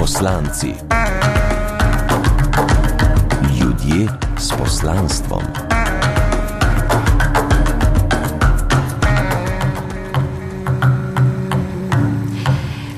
Poslanci. Ljudje s poslanstvom.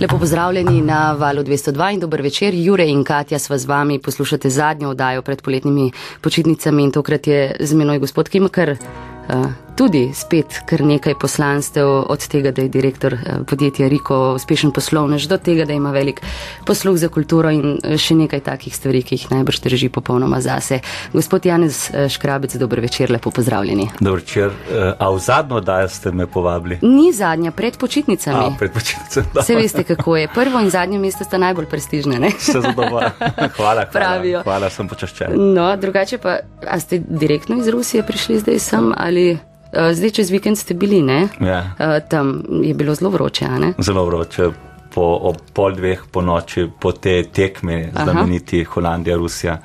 Lepo pozdravljeni na valu 202 in dober večer. Jure in Katja sva z vami, poslušate zadnjo oddajo pred poletnimi počitnicami in tokrat je z menoj gospod Kimakar. Uh, tudi spet kar nekaj poslanstev, od tega, da je direktor uh, podjetja Riko uspešen poslovnež, do tega, da ima velik posluh za kulturo in uh, še nekaj takih stvari, ki jih najbrž drži popolnoma zase. Gospod Janez uh, Škrabec, dober večer, lepo pozdravljeni. Dober večer, a v zadnjo oddajo ste me povabili? Ni zadnja, pred počitnicami. A, pred počitnicami. Se veste, kako je. Prvo in zadnje mesto sta najbolj prestižne, ne? Se zadovolja. Hvala, Pravijo. hvala, hvala, sem počaščen. No, drugače pa, a ste direktno iz Rusije prišli zdaj sem ali. Zdaj, čez vikend ste bili, ne? Ja. Tam je bilo zelo vroče, a ne? Zelo vroče. Po pol dveh po noči, po te tekmi, znameniti Holandija, Rusija,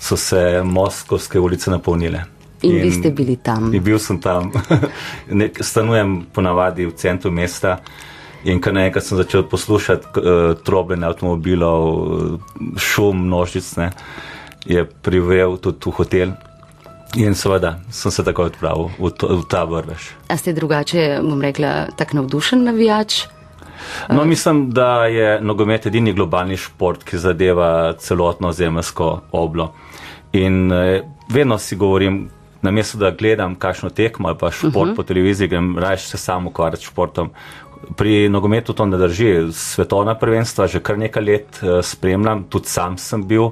so se moskovske ulice napolnile. In, in vi ste bili tam. In bil sem tam. Nek, stanujem ponavadi v centru mesta. In kar nekaj sem začel poslušati uh, trobljenje avtomobilov, šum množicne, je privel tudi v hotel. In seveda sem se tako odpravil v, to, v ta vrvež. A ste drugače, bom rekla, tak navdušen navijač? No, mislim, da je nogomet edini globalni šport, ki zadeva celotno zemljsko oblo. In eh, vedno si govorim, na mesto, da gledam kakšno tekmo ali pa šport uh -huh. po televiziji, grem raje se sam ukvarjati s športom. Pri nogometu to ne drži. Svetovna prvenstva že kar nekaj let eh, spremljam, tudi sam sem bil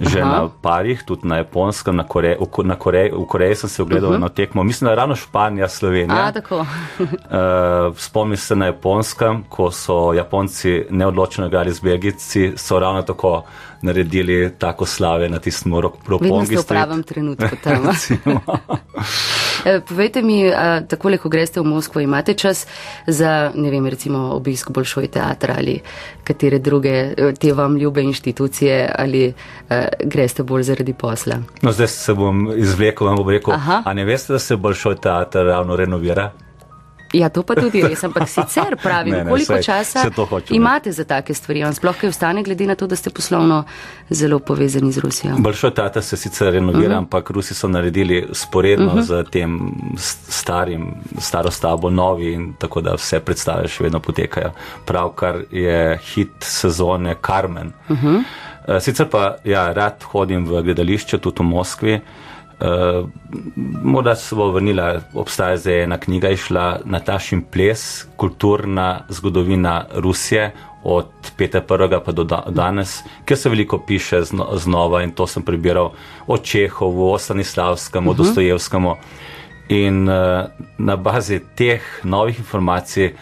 že Aha. na parih, tudi na japonskem, na Koreji, v, na Koreji, v Koreji sem se ogledal uh -huh. eno tekmo, mislim, da je ravno Španija, Slovenija. A, tako. uh, Spomnim se na japonskem, ko so Japonci neodločeno igrali z Belgijci, so ravno tako naredili tako slave na tistem ropongi. Vedno ste v pravem trenutku tam. Povejte mi, takole, ko greste v Moskvo, imate čas za, ne vem, recimo obisk Bolšoj teatra ali katere druge te vam ljube inštitucije ali greste bolj zaradi posla? No, zdaj se bom izvlekel, vam bom rekel, Aha. a ne veste, da se Bolšoj teatr ravno renovira? Ja, to pa tudi res, ampak sicer pravim, ne, ne, koliko saj, časa imate za take stvari, vam sploh kaj ostane, glede na to, da ste poslovno zelo povezani z Rusijo. Bolšoj tata se sicer renovira, uh -huh. ampak Rusi so naredili sporedno uh -huh. z tem starim, staro stavbo, novi in tako da vse predstave še vedno potekajo. Pravkar je hit sezone Carmen. Uh -huh. Sicer pa, ja, rad hodim v gledališče, tudi v Moskvi. Uh, morda se bo vrnila, obstaja zdaj ena knjiga, išla Natašin ples, kulturna zgodovina Rusije od 5.1. pa do da, danes, kjer se veliko piše zno, znova in to sem prebiral o Čehovu, o Stanislavskem, uh -huh. o mhm. Dostojevskemu. In uh, na bazi teh novih informacij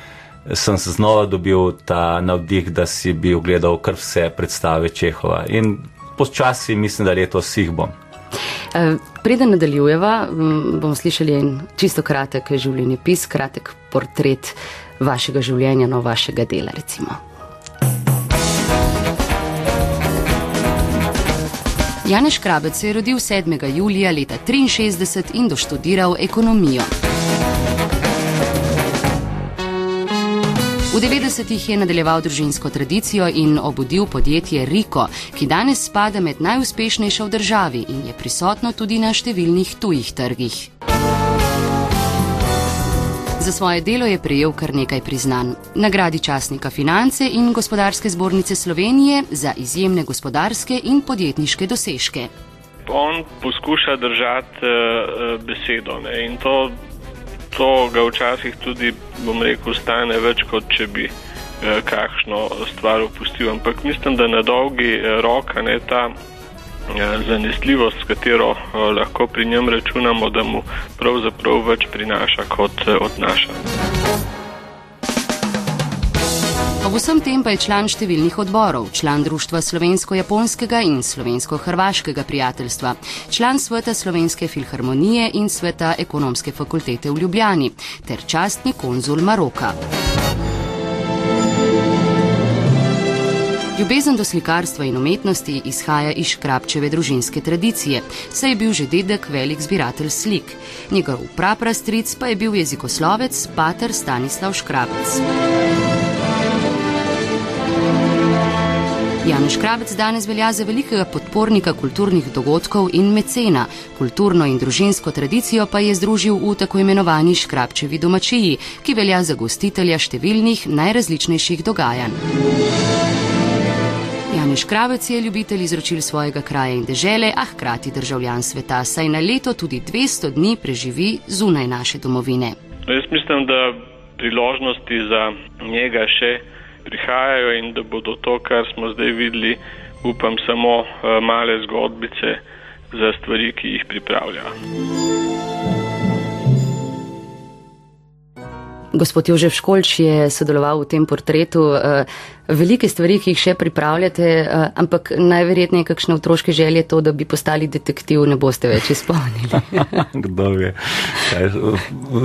sem se znova dobil ta navdih, da si bi ogledal kar vse predstave Čehova. In počasi mislim, da letos jih bom. Preden nadaljujeva, bomo slišali en čisto kratek življenjepis, kratek portret vašega življenja, no vašega dela recimo. Janeš Krabec se je rodil 7. julija leta 1963 in doštudiral ekonomijo. V 90-ih je nadaljeval družinsko tradicijo in obudil podjetje Riko, ki danes spada med najuspešnejše v državi in je prisotno tudi na številnih tujih trgih. Za svoje delo je prejel kar nekaj priznanj. Nagradi časnika finance in gospodarske zbornice Slovenije za izjemne gospodarske in podjetniške dosežke. On poskuša držati uh, besedo ne? in to to ga včasih tudi, bom rekel, stane več, kot če bi eh, kakšno stvar opustil. Ampak mislim, da na dolgi eh, rok ne ta eh, zanesljivost, s katero lahko pri njem računamo, da mu pravzaprav več prinaša kot odnaša. Ob vsem tem pa je član številnih odborov, član Društva slovensko-japonskega in slovensko-hrvaškega prijateljstva, član sveta Slovenske filharmonije in sveta ekonomske fakultete v Ljubljani ter častni konzul Maroka. Ljubezen do slikarstva in umetnosti izhaja iz škrapčeve družinske tradicije, saj je bil že dedek velik zbiratelj slik. Njegov praprastric pa je bil jezikoslovec pater Stanislav Škrabec. Škrabec danes velja za velikega podpornika kulturnih dogodkov in mecena. Kulturno in družinsko tradicijo pa je združil v tako imenovani Škrabčevi domačiji, ki velja za gostitelja številnih najrazličnejših dogajanj. Jan Škrabec je ljubitelj izročil svojega kraja in dežele, a hkrati državljan sveta, saj na leto tudi 200 dni preživi zunaj naše domovine. Jaz mislim, da priložnosti za njega še prihajajo in da bodo to, kar smo zdaj videli, upam, samo eh, male zgodbice za stvari, ki jih pripravlja. Gospod Jožef Školč je sodeloval v tem portretu. Uh, velike stvari, ki jih še pripravljate, uh, ampak najverjetneje kakšne otroške želje to, da bi postali detektiv, ne boste več izpolnili. Kdo ve?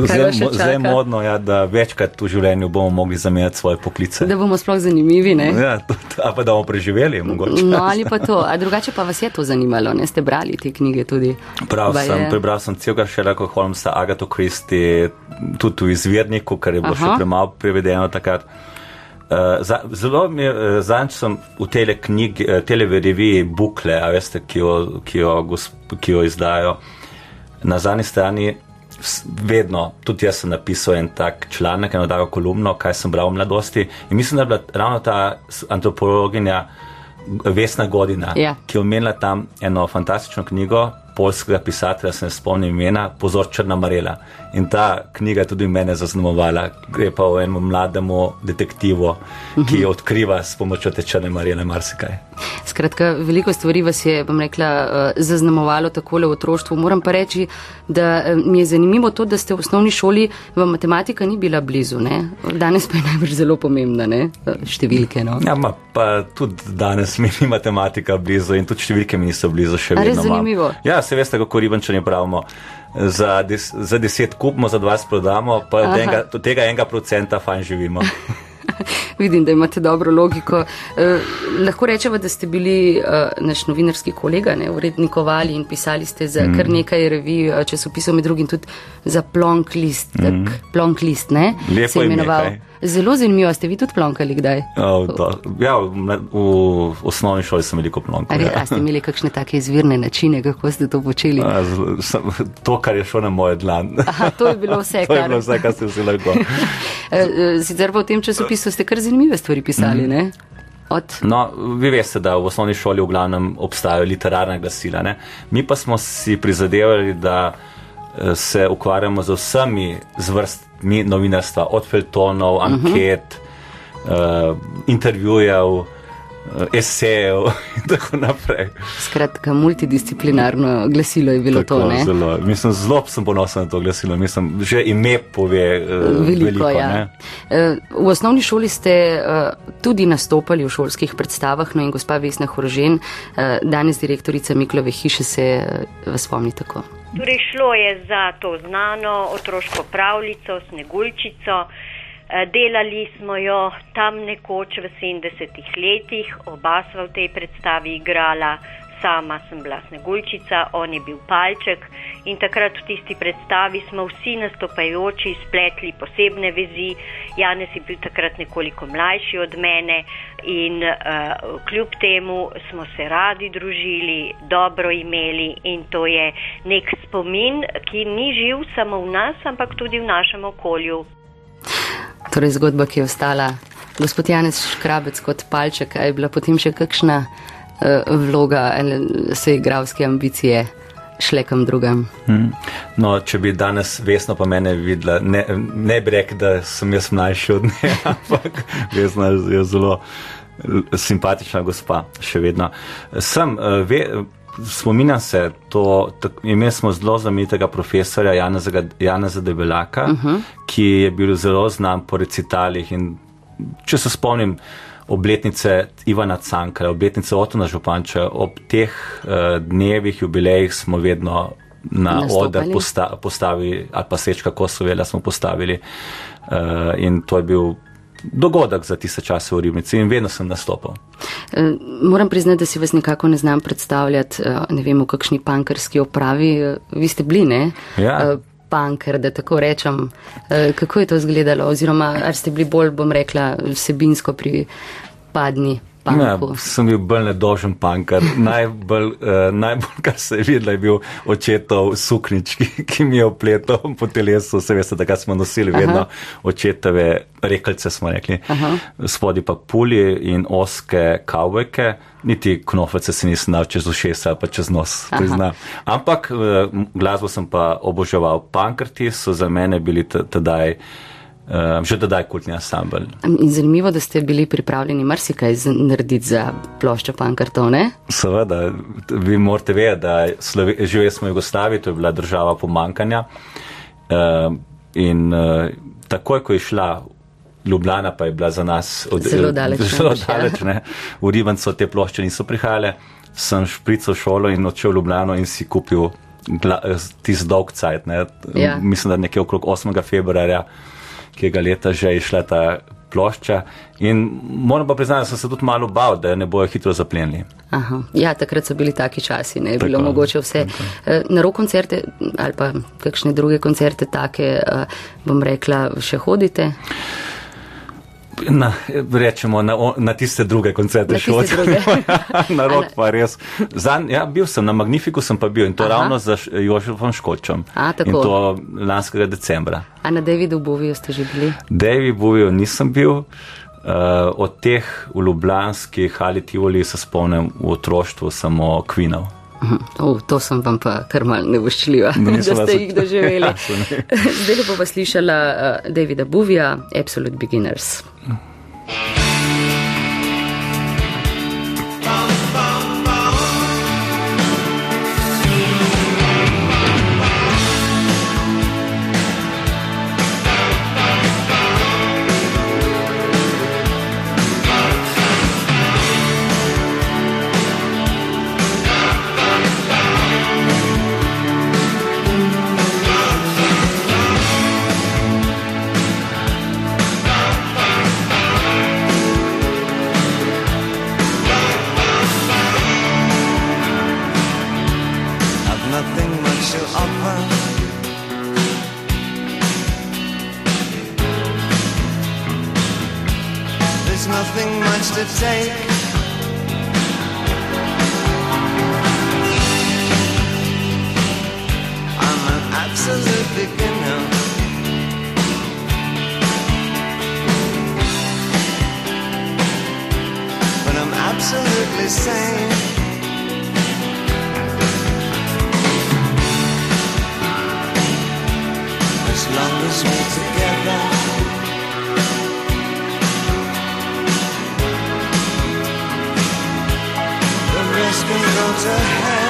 Zdaj je modno, ja, da večkrat v življenju bomo mogli zamenjati svoje poklice. Da bomo sploh zanimivi, ne? Ja, a pa da bomo preživeli, mogoče. No, ali pa to. A drugače pa vas je to zanimalo, ne ste brali te knjige tudi? Prav ba sem, je... prebral sem celega Sherlocka Holmesa, Agato Christie, tudi v izvirniku, kar je bilo Aha. še premalo prevedeno takrat. Uh, za, zelo mi je, uh, zanj sem v tele knjigi, uh, tele reviji Bukle, a veste, ki jo, ki jo, ki jo izdajo. Na zadnji strani vedno, tudi jaz sem napisal en tak članek, eno tako kolumno, kaj sem bral v mladosti. In mislim, da je bila ravno ta antropologinja Vesna Godina. Ja. ki je omenila tam eno fantastično knjigo, polskega pisatelja, se ne spomnim imena, Pozor Črna Marela. In ta knjiga je tudi mene zaznamovala. Gre pa o enem mlademu detektivu, ki jo odkriva s pomočjo te črne Marele marsikaj. Skratka, veliko stvari vas je, bom rekla, eh, zaznamovalo takole v otroštvu. Moram pa reči, da eh, mi je zanimivo to, da ste v osnovni šoli, vam matematika ni bila blizu, ne? Danes pa je najbrž zelo pomembna, ne? Številke, no. Ja, ma, pa tudi danes mi ni matematika blizu in tudi številke mi niso blizu še vedno. Res zanimivo. Ja, se veste, kako ribančani pravimo. Za, des, za deset kupimo, za dvajset prodamo, pa od enega, tega enega procenta fajn živimo. Vidim, da imate dobro logiko. Eh, lahko rečemo, da ste bili eh, naš novinarski kolega, ne, urednikovali in pisali ste za mm. kar nekaj revij, eh, časopisov, med drugim tudi za Plonk list. Mm. Plonk list, ne? Lepo se je imenoval. Nekaj. Zelo zanimivo, ste vi tudi plonkali kdaj? Oh, ja, v, v osnovni šoli sem veliko plonkal. Ja. Ste imeli kakšne take izvirne načine, kako ste to počeli? A, z, to, kar je šlo na moje dlan. Aha, to je bilo vse, kar... je bilo vse, kar ste vzeli lahko. Eh, eh, sicer pa v tem časopisu ste kar zanimive stvari pisali, mm. ne? Od... No, vi veste, da v osnovni šoli v glavnem obstajajo literarna glasila. Ne? Mi pa smo si prizadevali, da eh, se ukvarjamo z vsemi zvrstami mi novinarstva, od feltonov, anket, uh -huh. uh, intervjujev, uh, esejev in tako naprej. Skratka, multidisciplinarno glasilo je bilo tako, to. Ne? Zelo, mislim, zelo sem ponosen na to glasilo. Mislim, že ime pove uh, veliko. veliko ja. uh, v osnovni šoli ste uh, tudi nastopali v šolskih predstavah, no in gospa Vesna Horožen, uh, danes direktorica Miklove hiše, se uh, vas spomni tako. Torej, šlo je za to znano otroško pravljico, Sneguljčico. Eh, delali smo jo tam nekoč v 70-ih letih, oba sva v tej predstavi igrala, sama sem bila Sneguljčica, on je bil palček. In takrat v tisti predstavi smo vsi nastopajoči spletli posebne vezi. Janez je bil takrat nekoliko mlajši od mene. In uh, kljub temu smo se radi družili, dobro imeli. In to je nek spomin, ki ni živ samo v nas, ampak tudi v našem okolju. Torej, zgodba, ki je ostala. Gospod Janez Škrabec kot palček, je bila potem še kakšna uh, vloga ali se igravske ambicije? šle kam drugam. Hmm. No, če bi danes vesno pa mene videla, ne, ne bi rekel, da sem jaz mlajši od nje, ampak vesna je zelo simpatična gospa, še vedno. Sem, eh, ve, spominjam se, to, imeli smo zelo znamenitega profesorja Janeza Debelaka, uh -huh. ki je bil zelo znan po recitalih in če se spomnim, obletnice Ivana Cankra, obletnice Otona Županča, ob teh uh, dnevih, jubilejih smo vedno na oder posta, postavili, ali pa sečka Kosovela smo postavili uh, in to je bil dogodek za tiste čase v Ribnici in vedno sem nastopil. Uh, moram priznati, da si vas nekako ne znam predstavljati, uh, ne vem, v kakšni pankarski opravi. Uh, vi ste bili, ne? Ja. Punker, da tako rečem. Kako je to izgledalo, oziroma ali ste bili bolj, bom rekla, vsebinsko pripadni panku? Ja, sem bil bolj nedožen pankar. Najbolj, uh, najbolj, kar se je videlo, je bil očetov suknič, ki, ki mi je opletel po telesu. Se veste, da smo nosili vedno očetove rekalce, smo rekli. Spodi pa pulji in oske kavbojke. Niti knofece se nisem dal čez ušesa pa čez nos, priznam. Ampak uh, glasbo sem pa oboževal. Pankrti so za mene bili tedaj. Uh, že tedaj kultni ansambl. In zanimivo, da ste bili pripravljeni marsikaj narediti za ploščo pankrtov, ne? Seveda, vi morate vedeti, da Slovi, živeli smo v Jugoslaviji, to je bila država pomankanja. Uh, in uh, takoj, ko je šla Ljubljana, pa je bila za nas od, zelo daleč. Zelo daleč ne. V Ribanco te plošče niso prihajale, sem šprical šolo in odšel v Ljubljano in si kupil tisti dolg cajt. Ja. Mislim, da nekje okrog 8. februarja kega leta že je šla ta plošča. In moram pa priznati, da sem se tudi malo bal, da ne bojo hitro zaplenili. Aha. Ja, takrat so bili taki časi, ne je bilo mogoče vse. Okay. Na rok koncerte ali pa kakšne druge koncerte take, bom rekla, še hodite? Na, rečemo na, na tiste druge koncerte šlo. na rok pa res. Zan, ja, bil sem na Magnifiku, sem pa bil in to Aha. ravno za Jožefom Škočom. A, in to lanskega decembra. A na Davidu Boviju ste že bili? David Boviju nisem bil. Uh, od teh v Ljubljanskih ali Tivoli se spomnim v otroštvu samo Kvinov. Uh, to sem vam pa kar mal nevoščljiva, da ste jih doživeli. Zdaj pa pa slišala uh, Davida Buvija, Absolute Beginners. as long as we're together. The rest can go to hell.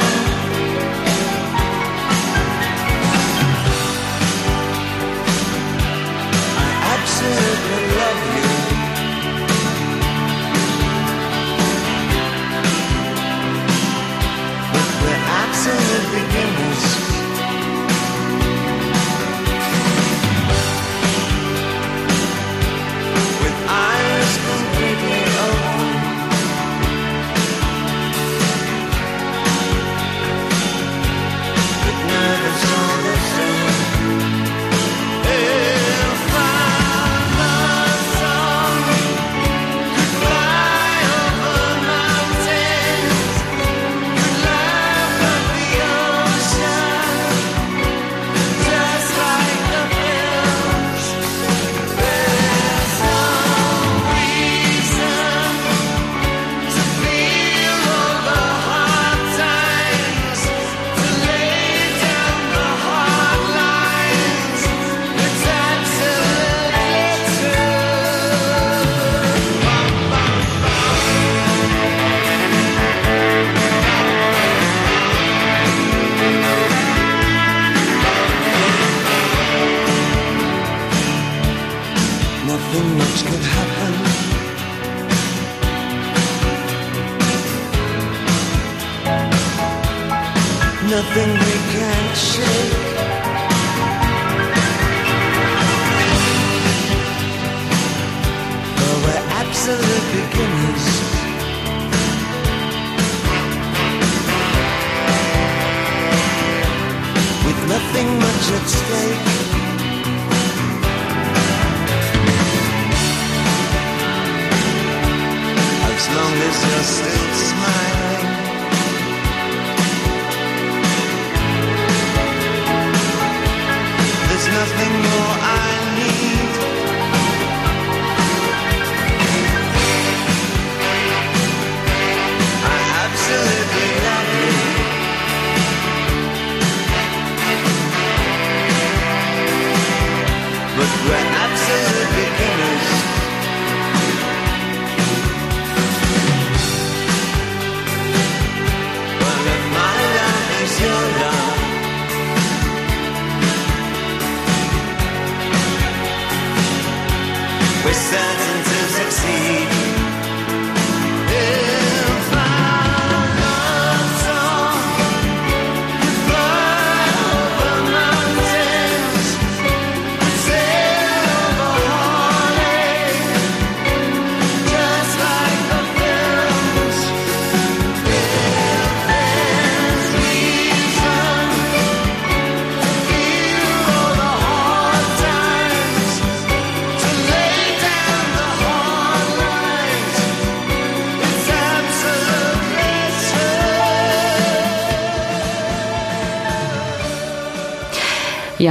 nothing we can't shake. But we're absolute beginners. With nothing much at stake. As long as you're still small.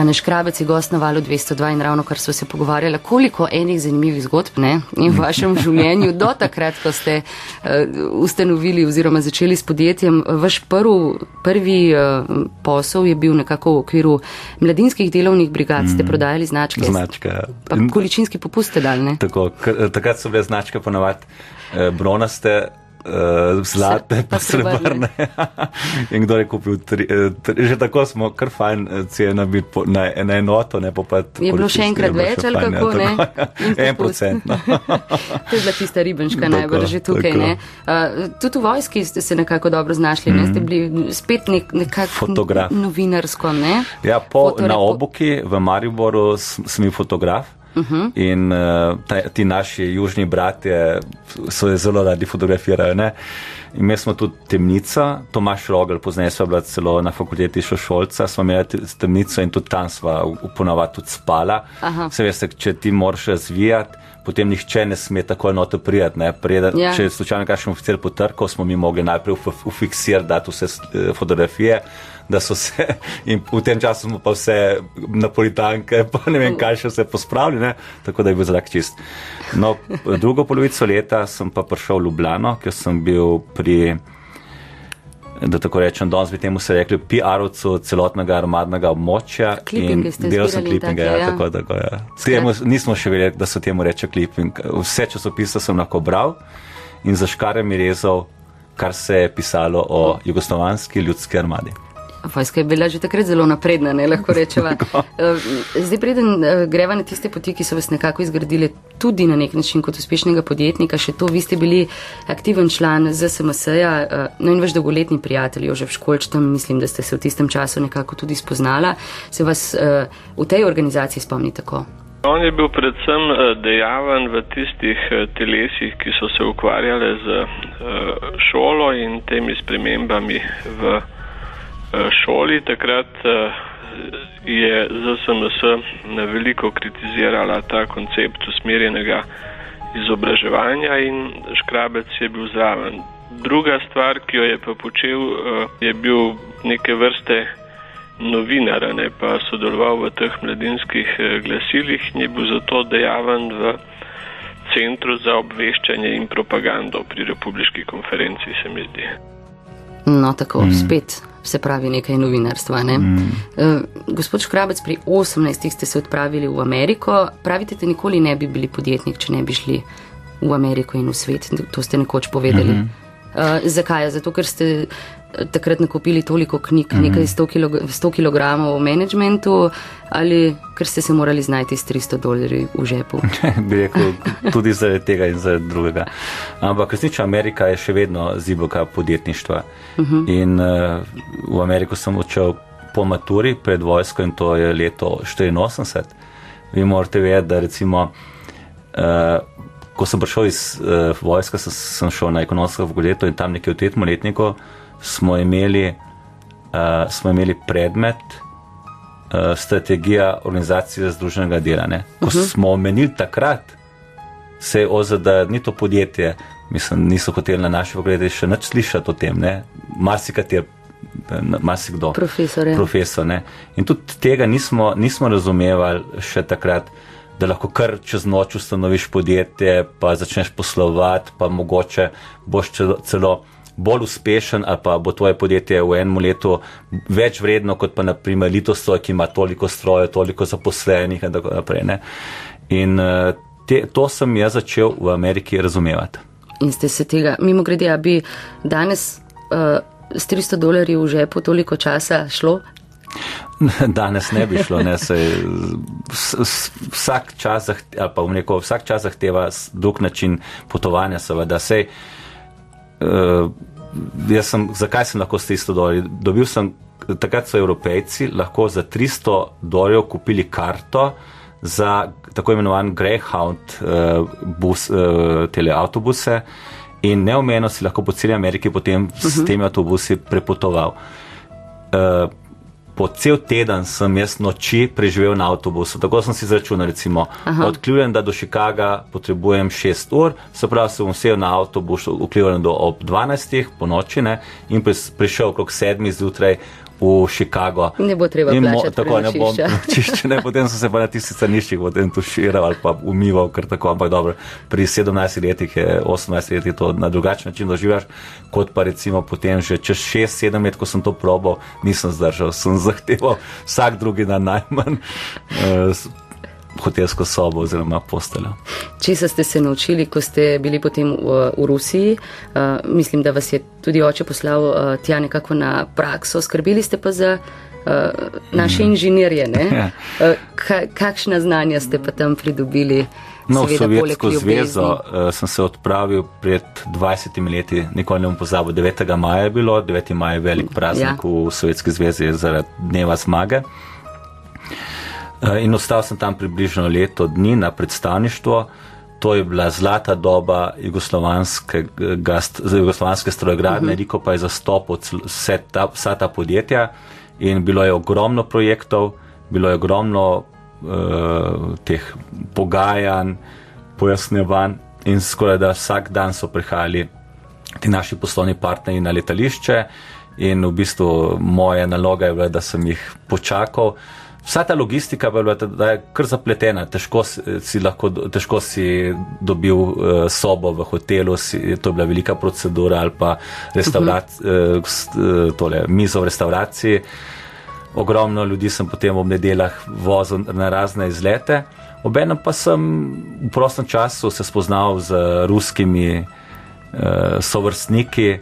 Janeš Krabec je gost na valu 202 in ravno kar so se pogovarjali, koliko enih zanimivih zgodb ne, in v vašem življenju do takrat, ko ste uh, ustanovili oziroma začeli s podjetjem. Vaš prv, prvi uh, posel je bil nekako v okviru mladinskih delovnih brigad, ste prodajali značke. Značka. Pa In- količinski popust ste dali, ne? Tako, k, takrat so bile značke ponavadi eh, bronaste, eh, zlate, pa srebrne. In kdo je kupil tri, eh, tri, že tako smo, kar fajn eh, cena biti po- na, na enoto, ne pa pa. Je bilo še enkrat več ali kako, ne? En procent. No. To je bila tista ribenška najbolj že tukaj. tako. Ne? Uh, tudi v vojski ste se nekako dobro znašli, ne? ste bili spet nek, nekako Fotograf. novinarsko. Ne? Ja, po, Fotorepo- na oboki v Mariboru sem bil fotograf. Uh. -huh. In uh, ta, ti naši južni bratje so je zelo radi fotografirali. Ne? In mi smo tudi temnica, Tomaš Rogel, pozneje sva bila celo na fakulteti Šošolca, smo imeli te- temnico in tudi tam sva ponavadi tudi spala. Aha. Se veste, če ti moraš razvijati, potem nihče ne sme tako noto prijeti. Preden, Ja. Če je slučajno kakšen oficir potrkal, smo mi mogli najprej ufiksirati, dati vse eh, fotografije, da so se, in v tem času smo pa vse napolitanke, pa ne vem, kaj še vse pospravili, ne? tako da je bil zrak čist. No, drugo polovico leta sem pa prišel v Ljubljano, ker sem bil pri, da tako rečem, danes bi temu se rekli, PR-ovcu celotnega armadnega območja. Klipinge in ste delal sem take, ja, ja. tako ga ja. Temu, nismo še vedeli, da se temu reče kliping. Vse časopise sem lahko bral in za škarami rezal, kar se je pisalo o jugoslovanski ljudski armadi. Vojska je bila že takrat zelo napredna, ne lahko rečeva. Eh, Zdaj, preden eh, greva na tiste poti, ki so vas nekako izgradile tudi na nek način kot uspešnega podjetnika, še to, vi ste bili aktiven član ZSMS-ja, eh, no in vaš dolgoletni prijatelj Jožef Školč, tam mislim, da ste se v tistem času nekako tudi spoznala. Se vas eh, v tej organizaciji spomni tako? On je bil predvsem dejaven v tistih telesih, ki so se ukvarjale z šolo in temi spremembami v eh, šoli. Takrat eh, je ZSMS na veliko kritizirala ta koncept usmerjenega izobraževanja in Škrabec je bil zraven. Druga stvar, ki jo je pa počel, eh, je bil neke vrste novinar, ne pa sodeloval v teh mladinskih eh, glasilih in je bil zato dejaven v Centru za obveščanje in propagando pri Republiški konferenci, se mi zdi. No, tako, mm. spet se pravi nekaj novinarstva. Ne? Mm. Uh, gospod Škrabec, pri 18 ste se odpravili v Ameriko. Pravite, da nikoli ne bi bili podjetnik, če ne bi šli v Ameriko in v svet. To ste nekoč povedali. Mm -hmm. uh, zakaj? Zato, ker ste takrat nakupili toliko knjig, mm -hmm. nekaj 100 kg, 100 kg o menedžmentu, ali ker ste se morali znajti s 300 dolarji v žepu. bi rekel, tudi zaradi tega in zaradi drugega. Ampak resnično Amerika je še vedno zibelka podjetništva. Uh -huh. In uh, v Ameriko sem odšel po maturi pred vojsko in to je leto 84. Vi morate vedeti, da recimo, uh, ko sem prišel iz uh, vojske, sem, sem šel na ekonomsko fakulteto in tam nekje v tretjem letniku smo imeli, uh, smo imeli predmet uh, strategija organizacije združenega dela. Ne? Ko uh -huh. smo omenili takrat, se je OZD, ni to podjetje, Mislim, niso hoteli na naši fakulteti še nič slišati o tem, ne. Marsikater, marsikdo. Profesor, ja. Profesor, ne. In tudi tega nismo, nismo razumevali še takrat, da lahko kar čez noč ustanoviš podjetje, pa začneš poslovati, pa mogoče boš celo bolj uspešen ali pa bo tvoje podjetje v enem letu več vredno kot pa naprimer Litostroj, ki ima toliko strojev, toliko zaposlenih in tako naprej. Ne. In eh, te, to sem jaz začel v Ameriki razumevati. In ste se tega, mimo grede, a bi danes uh, s 300 dolarji v žepu toliko časa šlo? Danes ne bi šlo, ne, sej, vsak, čas, ali pa bom rekel, vsak čas zahteva drug način potovanja, seveda. Sej, uh, jaz sem, zakaj sem lahko s 300 dolarji? Dobil sem, takrat so evropejci lahko za 300 dolarjev kupili karto za tako imenovan Greyhound uh, bus, uh, tele avtobuse in neomejeno si lahko po celi Ameriki potem s temi avtobusi prepotoval. Uh, po cel teden sem jaz noči preživel na avtobusu. Tako sem si izračunal, recimo, Aha. od Clevelanda do Chicaga potrebujem 6 ur, se pravi, se bom sedel na avtobus v Clevelandu ob 12. po noči ne, in prišel okrog 7. zjutraj v Chicago. Ne bo treba In plačati Tako ne bom prenočišča. čišče, ne, potem sem se pa na tistih straniščih potem tuširal ali pa umival, ker tako, ampak dobro, pri 17 letih, je, 18 letih to na drugačen način doživljaš, kot pa recimo potem že čez 6-7 let, ko sem to probal, nisem zdržal, sem zahteval vsak drugi dan najmanj s- hotelsko sobo oziroma posteljo. Česa ste se naučili, ko ste bili potem v, v Rusiji? Uh, mislim, da vas je tudi oče poslal uh, tja nekako na prakso, skrbeli ste pa za uh, naše inženirje. ne? Ja. Uh, ka, kakšna znanja ste pa tam pridobili? No, v Sovjetsko zvezo uh, sem se odpravil pred 20 leti, nikoli ne bom pozabil. 9. maja je bilo, 9. maj je velik praznik Ja. v Sovjetski zvezi zaradi dneva zmage. Eh, In ostal sem tam približno leto dni na predstavništvo. To je bila zlata doba jugoslovanskega st- jugoslovanske strojegradnje, uh -huh. Riko pa je zastopil cel- vse ta, vsa ta podjetja in bilo je ogromno projektov, bilo je ogromno uh, teh pogajanj, pojasnjevanj in skoraj da vsak dan so prihajali ti naši poslovni partnerji na letališče in v bistvu moja naloga je bila, da sem jih počakal. Vsa ta logistika je bila tedaj kar zapletena, težko si, si lahko, težko si dobil uh, sobo v hotelu, si, to je bila velika procedura ali pa restaurac, uh, s- uh, tole, mizo v restauraciji. Ogromno ljudi sem potem ob nedeljah vozil na razne izlete, obenem pa sem v prostem času se spoznal z ruskimi uh, sovrstniki,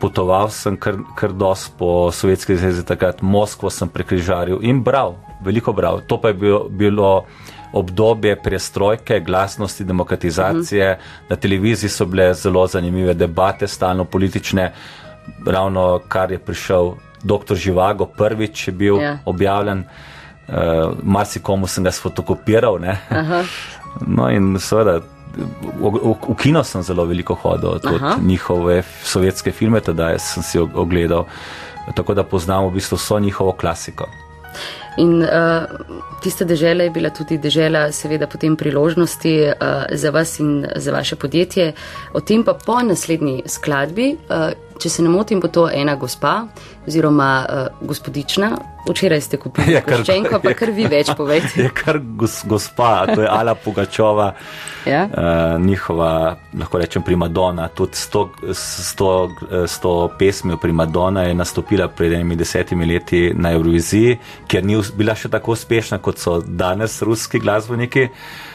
potoval sem kar, kar dost po Sovjetski zvezi, takrat Moskvo sem prekrižaril in bral, veliko bral. To pa je bilo, bilo obdobje prestrojke, glasnosti, demokratizacije. Mm. Na televiziji so bile zelo zanimive debate, stalno politične, ravno kar je prišel dr. Živago, prvič je bil Ja. objavljen. Uh, marsikomu sem ga sfotokopiral. ne. No, in seveda, v, v, kino sem zelo veliko hodil, tudi Aha. njihove sovjetske filme, tedaj sem si og- ogledal. Tako da poznam v bistvu vso njihovo klasiko. In uh, tista dežela je bila tudi dežela, seveda, potem priložnosti uh, za vas in za vaše podjetje. O tem pa po naslednji skladbi, uh, če se ne motim, bo to ena gospa oziroma uh, gospodična. Včeraj ste kupili Je kar- koščenko, pa kar vi več povejte. Je kar gos, gospa, to je Ala Pugačova, Ja? uh, njihova, lahko rečem, primadona. Tudi s to, s, to, s to pesmijo primadona je nastopila pred enimi desetimi leti na Euroviziji, ker ni bila še tako uspešna, kot so danes ruski glasbeniki. Uh,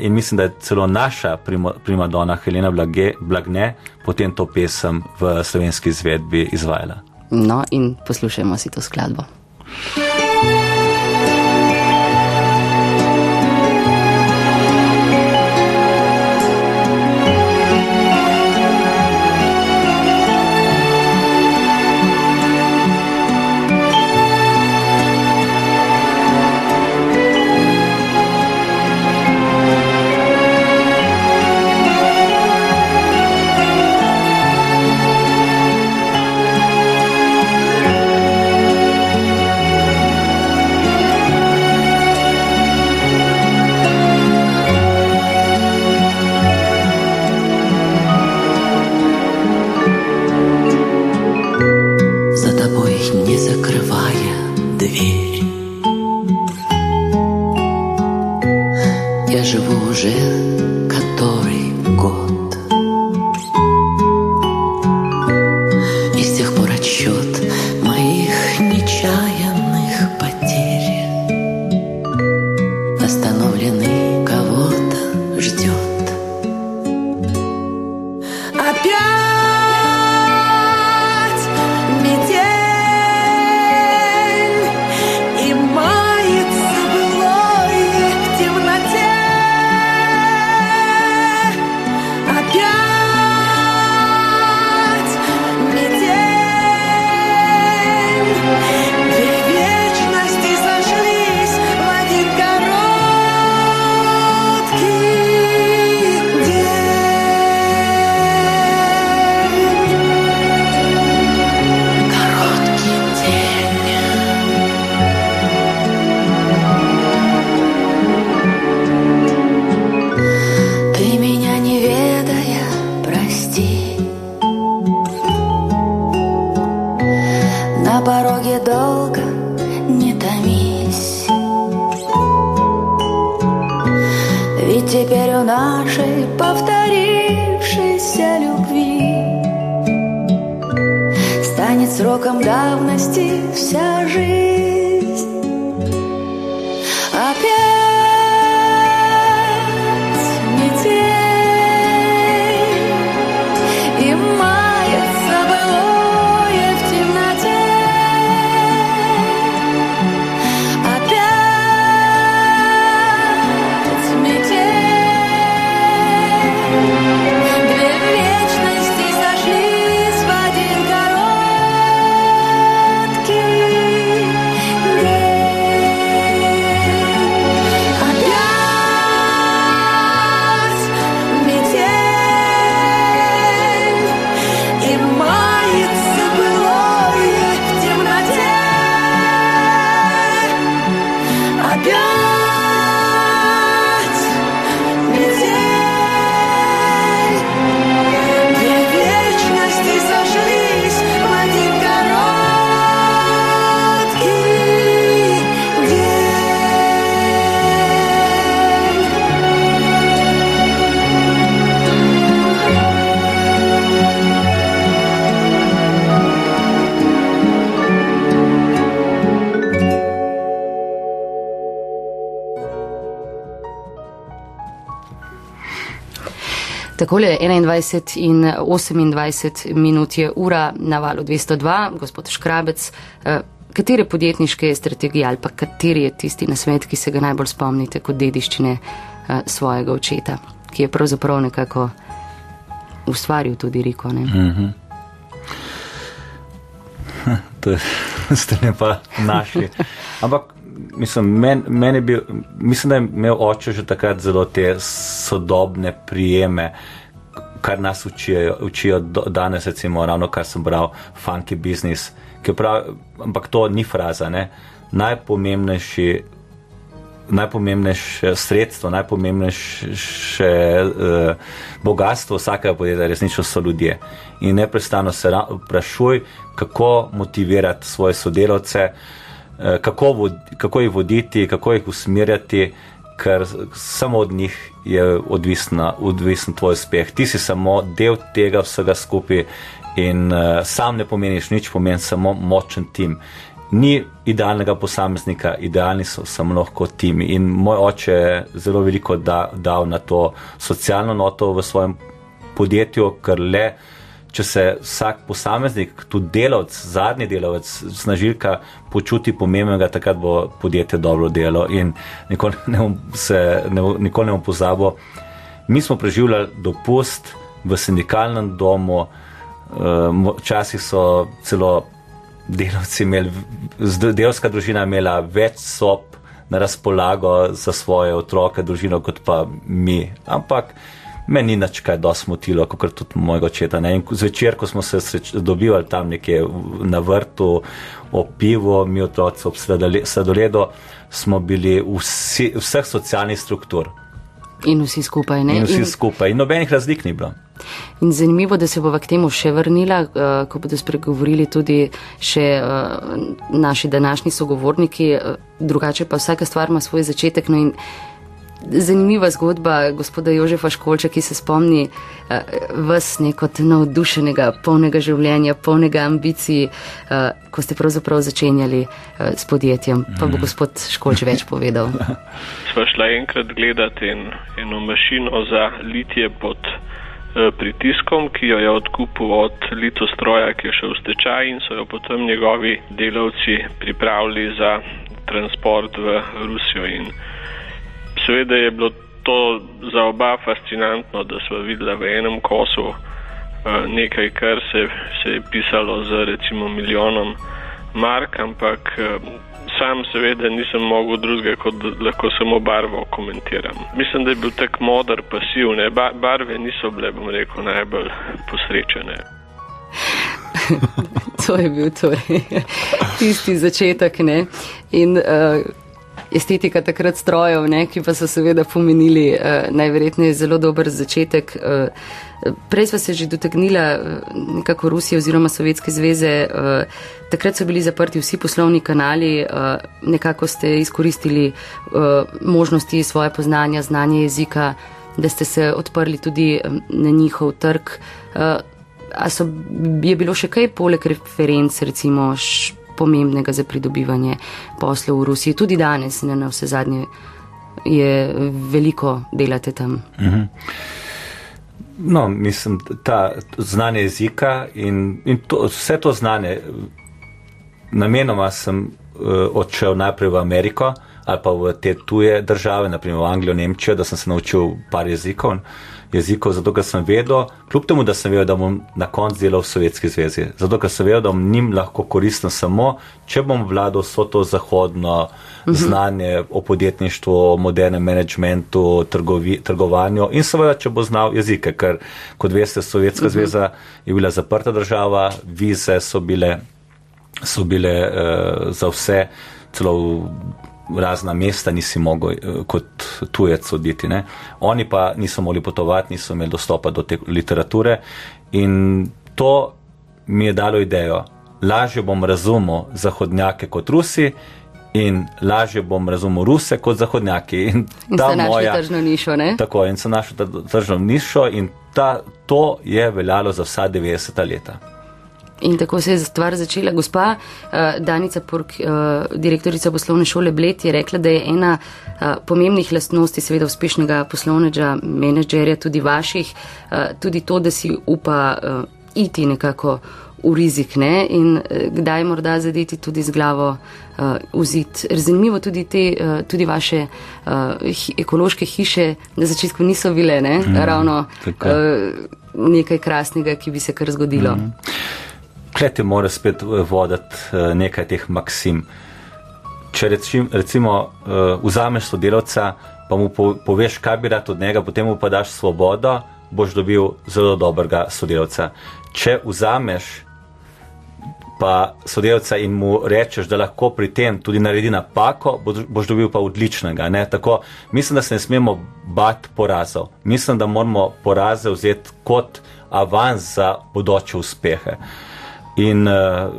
in mislim, da je celo naša primadona Helena Blage, Blagne potem to pesem v slovenski izvedbi izvajala. No, in poslušajmo si to skladbo. Thank Takole 21 in 28 minut je ura na valu 202, gospod Škrabec. eh, Katere podjetniške strategije ali pa kateri je tisti nasvet, ki se ga najbolj spomnite kot dediščine eh, svojega očeta, ki je pravzaprav nekako ustvaril tudi Riko? Ne? To je- ste ne pa našli. Ampak mislim, men, men bil, mislim, da je imel oče že takrat zelo te sodobne prijeme, kar nas učijo, učijo danes, recimo, ravno kar sem bral, funky business, ki prav, ampak to ni fraza, ne. Najpomembnejši najpomembnejše sredstvo, najpomembnejše uh, bogatstvo vsakega podjetja resnično so ljudje. In neprestano se ra- vprašuj, kako motivirati svoje sodelavce, eh, kako, vod, kako jih voditi, kako jih usmerjati, ker samo od njih je odvisna, odvisen tvoj uspeh. Ti si samo del tega vsega skupaj in uh, sam ne pomeniš nič, pomeni samo močen tim. Ni idealnega posameznika, idealni so samo lahko timi. In moj oče je zelo veliko da, dal na to socialno noto v svojem podjetju, ker le, če se vsak posameznik, tudi delavec, zadnji delavec, snažilka počuti pomembnega, takrat bo podjetje dobro delo. In nikoli ne bom, se, ne, nikoli ne bom pozabil, mi smo preživljali dopust v sindikalnem domu, eh, včasih so celo delavci imeli, delovska družina imela več sob na razpolago za svoje otroke, družino, kot pa mi. Ampak meni ni nič kaj dosti motilo, kot tudi mojega očeta. In zvečer, ko smo se sreč, dobivali tam nekje na vrtu, o pivu, mi otroci ob sladole- sladoledu, smo bili vsi, vseh socialnih struktur. In vsi skupaj, ne? In vsi skupaj. In nobenih razlik ni bilo. In zanimivo, da se bova k temu še vrnila, eh, ko bodo spregovorili tudi še eh, naši današnji sogovorniki, eh, drugače pa vsaka stvar ima svoj začetek. No in zanimiva zgodba gospoda Jožefa Školča, ki se spomni vas nekot navdušenega, polnega življenja, polnega ambicij, ko ste pravzaprav začenjali s podjetjem. Pa bo gospod Školč več povedal. Sva šla enkrat gledati en, eno mašino za litje pod eh, pritiskom, ki jo je odkupil od litostroja, ki je šel v stečaj in so jo potem njegovi delavci pripravili za transport v Rusijo. In seveda je bilo to za oba fascinantno, da smo videli v enem kosu eh, nekaj, kar se, se je pisalo z recimo milijonom mark, ampak eh, sam seveda nisem mogel drugega, kot da lahko samo barvo komentiram. Mislim, da je bil tak modar pasiv, ne? Ba barve niso bile, bom rekel, najbolj posrečene. to je bil torej tisti začetek. Ne? In uh, estetika takrat strojev, ne? ki pa so seveda pomenili uh, najverjetneje zelo dober začetek. Uh, Prej sva se že dotaknila nekako Rusije oziroma Sovjetske zveze. Takrat so bili zaprti vsi poslovni kanali, nekako ste izkoristili možnosti svoje poznanja, znanje jezika, da ste se odprli tudi na njihov trg. A so, je bilo še kaj poleg referenc, recimo, š, pomembnega za pridobivanje poslov v Rusiji? Tudi danes, ne na vse zadnje, je veliko delate tam. Mhm. No, mislim, ta znanje jezika in, in to, vse to znanje, namenoma sem uh, odšel najprej v Ameriko ali pa v te tuje države, naprimer v Anglijo, Nemčijo, da sem se naučil par jezikov, jezikov, zato ker sem vedel, kljub temu, da sem vedel, da bom na koncu delal v Sovjetski zvezi, zato ker sem vedel, da bom njim lahko koristen samo, če bom vladal vso to zahodno mhm. znanje o podjetništvu, o modernem menedžmentu, trgovi, trgovanju in seveda, če bo znal jezike, ker kot veste, Sovjetska mhm. zveza je bila zaprta država, vize so bile, so bile uh, za vse, celo v razna mesta nisi mogel eh, kot tujec oditi. Ne. Oni pa niso mogli potovati, niso imeli dostopa do te literature in to mi je dalo idejo. Lažje bom razumel zahodnjake kot Rusi in lažje bom razumel Ruse kot zahodnjaki. In, In ta ste našli moja, tržno nišo, ne? tako, in sem našel ta tržno nišo in ta, to je veljalo za vsa 90 leta. In tako se je stvar začela. Gospa uh, Danica Pork, uh, direktorica poslovne šole Bled, je rekla, da je ena uh, pomembnih lastnosti, seveda uspešnega poslovnega menedžerja, tudi vaših, uh, tudi to, da si upa uh, iti nekako v rizik ne? in kdaj morda zadeti tudi z glavo uh, v zid. Zanimivo tudi te, uh, tudi vaše uh, hi, ekološke hiše na začetku niso bile, ne? Mhm, ravno tako. uh, nekaj krasnega, ki bi se kar zgodilo. Kleti mora spet eh, voditi eh, nekaj teh maksim. Če rečim, recimo uh, vzameš sodelavca, pa mu po, poveš, kaj bi rad od njega, potem mu pa daš svobodo, boš dobil zelo dobrega sodelavca. Če vzameš pa sodelavca in mu rečeš, da lahko pri tem tudi naredi napako, boš, dobil pa odličnega. Ne? Tako, mislim, da se ne smemo bati porazov. Mislim, da moramo poraze vzeti kot avans za bodoče uspehe. In uh,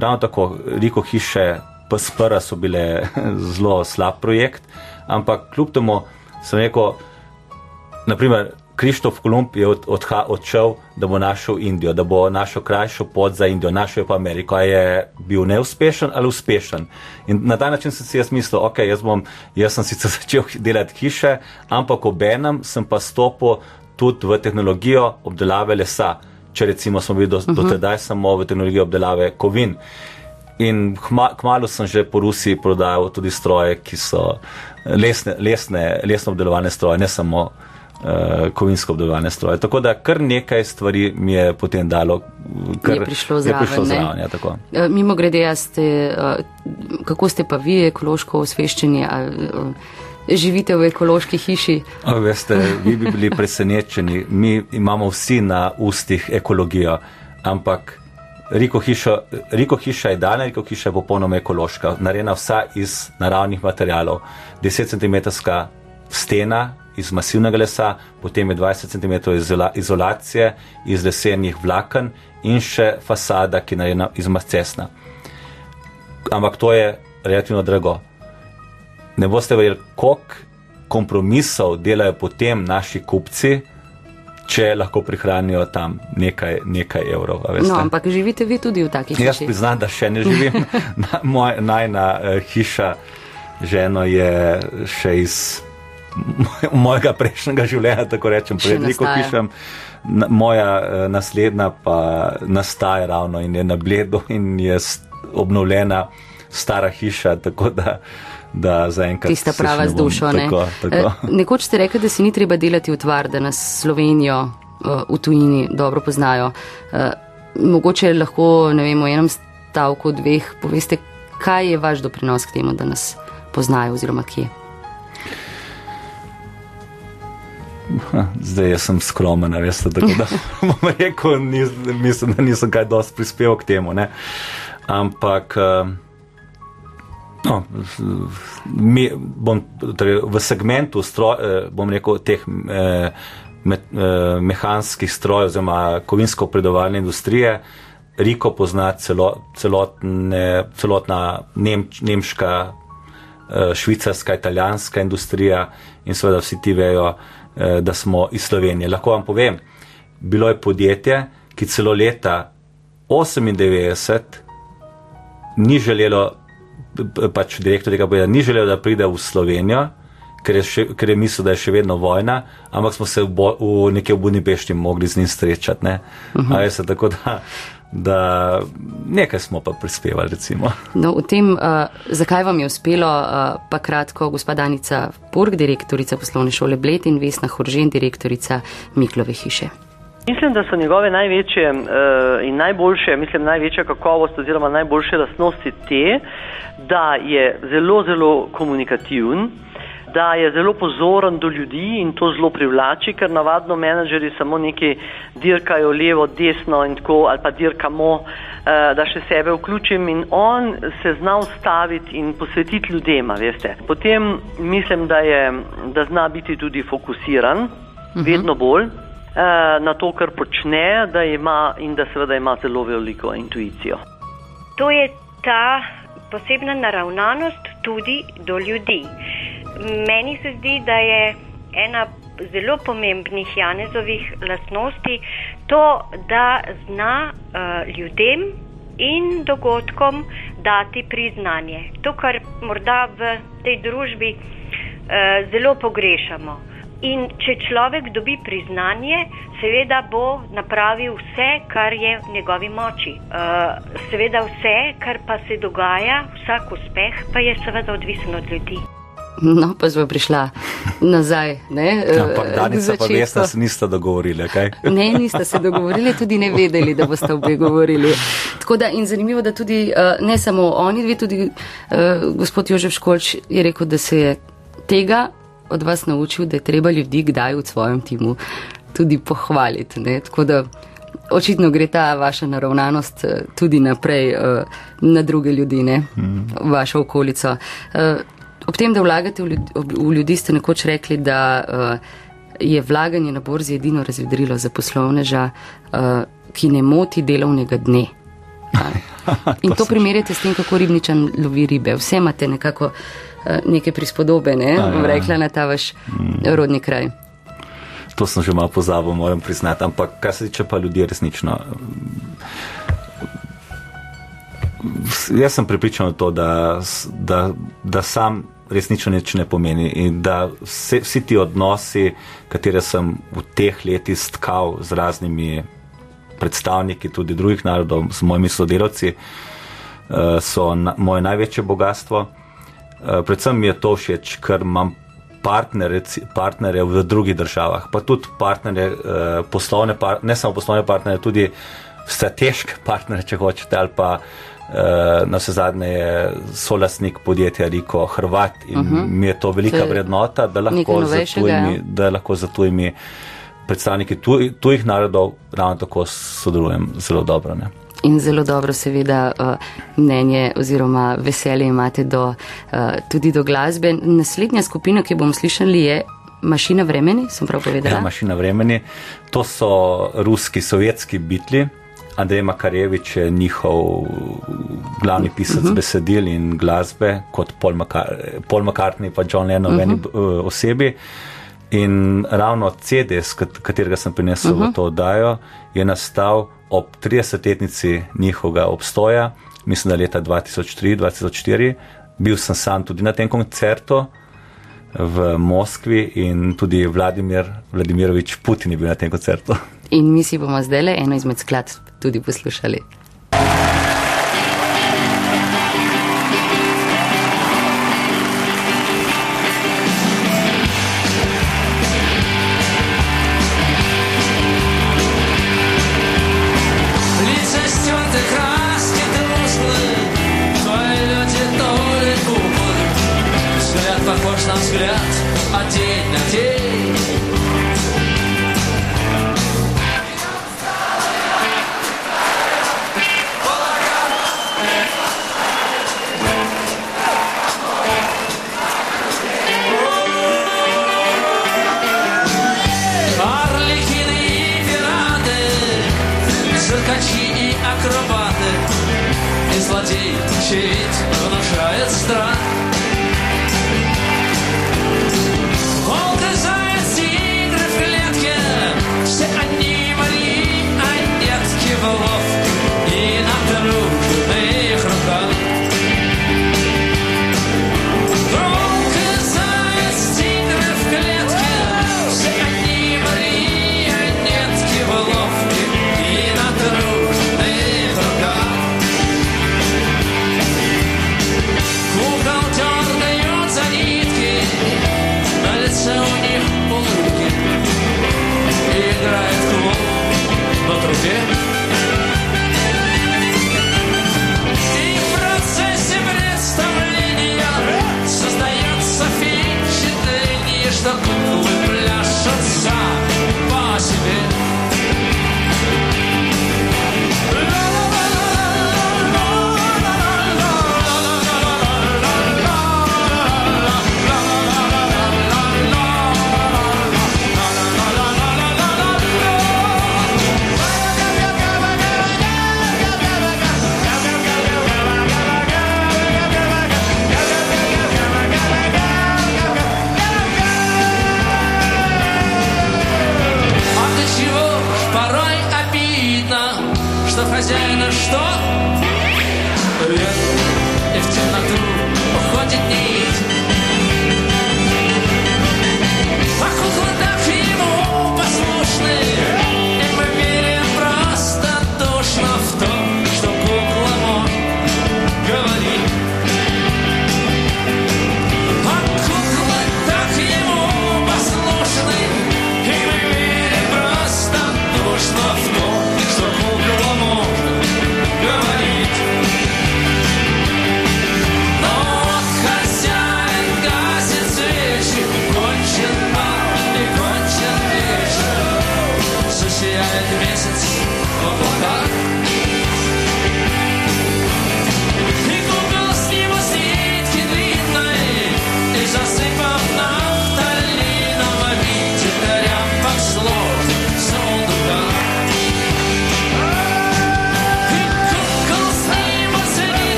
ravno tako, Riko hiše PSPR so bile zelo slab projekt, ampak kljub temu sem rekel, naprimer, Krištof Kolumb je od, odha, odšel, da bo našel Indijo, da bo našel krajšo pot za Indijo, našel je pa Ameriko. Je bil neuspešen ali uspešen? In na ta način sem si jaz mislil, ok, jaz, bom, jaz sem sicer začel delati hiše, ampak obenem sem pa stopil tudi v tehnologijo obdelave lesa. Če recimo smo bili do, uh -huh. do tedaj samo v tehnologiji obdelave kovin. In kmalo sem že po Rusiji prodajal tudi stroje, ki so lesne, lesne, lesno obdelovane stroje, ne samo uh, kovinsko obdelovane stroje. Tako da kar nekaj stvari mi je potem dalo, kar je prišlo zraven. Je prišlo zraven ja, tako. Eh, Mimo grede, ste, eh, kako ste pa vi ekološko osveščeni? ali, eh, Živite v ekološki hiši? A, veste, vi bi bili presenečeni. Mi imamo vsi na ustih ekologijo, ampak Riko, hišo, Riko hiša je dana, Riko hiša je popolnoma ekološka, narejena vsa iz naravnih materialov. 10 cm stena iz masivnega lesa, potem je 20 cm izola, izolacije iz lesenih vlaken in še fasada, ki je narejena iz mascesna. Ampak to je relativno drago. Ne boste verjeli, koliko kompromisov delajo potem naši kupci, če lahko prihranijo tam nekaj, nekaj evrov. No, ampak živite vi tudi v takih Jaz hiših. priznam, da še ne živim. Na- Moj, najna uh, hiša, ženo je še iz moj- mojega prejšnjega življenja, tako rečem, Še pred veliko nastaja. pišem. Na, moja uh, naslednja pa nastaja ravno in je na bledu in je obnovljena stara hiša, tako da, da zaenkrat. Tista prava z dušo. ne. Tako, tako. Eh, Nekoč ste rekli, da si ni treba delati utvar, da nas Slovenijo eh, v tujini dobro poznajo. Eh, Mogoče lahko, vem, v enem stavku, dveh poveste, kaj je vaš doprinos k temu, da nas poznajo oziroma kje. Zdaj jaz sem skromen, veste, tako da bom rekel, nis, mislim, da nisem kaj dosti prispeval k temu. Ne? Ampak eh, no, mi, bom, torej, v segmentu stro, eh, bom rekel, teh eh, me, eh, mehanskih strojev oziroma kovinsko predovalne industrije, Riko pozna celo, celotne, celotna nemč, nemška eh, švicarska, italijanska industrija in seveda vsi ti vejo, eh, da smo iz Slovenije. Lahko vam povem, bilo je podjetje, ki celo leta 98 ni želelo, pač direktor tega podjetja ni želel, da pride v Slovenijo, ker je, še, ker je mislil, da je še vedno vojna, ampak smo se v, bo, v nekje v Budimpešti mogli z njim srečati. Ne? Uh -huh. veste, tako da, da nekaj smo pa prispevali, recimo. No, v tem, uh, zakaj vam je uspelo, uh, pa kratko, gospa Danica Purg, direktorica poslovne šole Bled in Vesna Horžen, direktorica Miklove hiše. Mislim, da so njegove največje uh, in najboljše, mislim, največja kakovost oziroma najboljše lastnosti te, da je zelo, zelo komunikativen, da je zelo pozoren do ljudi in to zelo privlači, ker navadno menedžeri samo neki dirkajo levo, desno in tako, ali pa dirkamo, uh, da še sebe vključim in on se zna ustaviti in posvetiti ljudem, a veste. Potem mislim, da, je, da zna biti tudi fokusiran, vedno bolj na to, kar počne, da ima in da seveda ima zelo veliko intuicijo. To je ta posebna naravnanost tudi do ljudi. Meni se zdi, da je ena zelo pomembnih Janezovih lastnosti to, da zna uh, ljudem in dogodkom dati priznanje. To, kar morda v tej družbi uh, zelo pogrešamo. In če človek dobi priznanje, seveda bo napravil vse, kar je v njegovi moči. Uh, seveda vse, kar pa se dogaja, vsak uspeh pa je seveda odvisen od ljudi. No, pa smo prišla nazaj. Ne, eh, Ampak k danes pa veste, da se niste dogovorili, kaj? Ne, niste se dogovorili, tudi ne vedeli, da boste obe govorili. Tako da in zanimivo, da tudi uh, ne samo oni dve, tudi uh, gospod Jožef Školč je rekel, da se je tega od vas naučil, da je treba ljudi kdaj v svojem timu tudi pohvaliti. Ne? Tako da očitno gre ta vaša naravnanost eh, tudi naprej uh, na druge ljudi, ne? v vašo okolico. Uh, ob tem, da vlagate v ljudi, v ljudi ste nekoč rekli, da je vlaganje na borzi edino razvedrilo za poslovneža, ki ne moti delovnega dne. In to primerjate s tem, kako ribničan lovi ribe. Vse imate nekako neke prispodobe, ne? ja. Bom rekla na ta vaš rodni kraj. To sem že malo pozabil, moram priznati. Ampak kar se tiče pa ljudi, resnično. Jaz sem pripričan v to, da, da, da sam resnično nič ne pomeni in da vse, vsi ti odnosi, katere sem v teh letih stkal z raznimi predstavniki tudi drugih narodov, s mojimi sodelavci, eh, so na, moje največje bogatstvo. Predvsem mi je to všeč, ker imam partnere, partnere v drugih državah, pa tudi partnere, eh, poslovne, ne samo poslovne partnere, tudi strateške partnere, če hočete, ali pa eh, na vse zadnje je solasnik podjetja Riko Hrvat in uh -huh. mi je to velika To je vrednota, da lahko, za tujimi, ja. da lahko za tujimi predstavniki tuj, tujih narodov ravno tako sodelujem zelo dobro. Ne? In zelo dobro, seveda, uh, mnenje oziroma veselje imate do, uh, tudi do glasbe. Naslednja skupina, ki jo bomo slišali, je Mašina vremeni, sem prav povedala. Ja, mašina vremeni. To so ruski, sovjetski bitli. Andrej Makarevič je njihov glavni pisac uh -huh. besedil in glasbe, kot Paul, Maka Paul McCartney in John Lennon v uh -huh. eni uh, osebi. In ravno CD, katerega sem prinesel uh -huh. v to oddajo, je nastal ob 30-letnici njihovega obstoja, mislim, da leta 2003-2004. Bil sem sam tudi na tem koncertu v Moskvi in tudi Vladimir Vladimirovič Putin je bil na tem koncertu. In mi si bomo zdaj le eno izmed skladb tudi poslušali.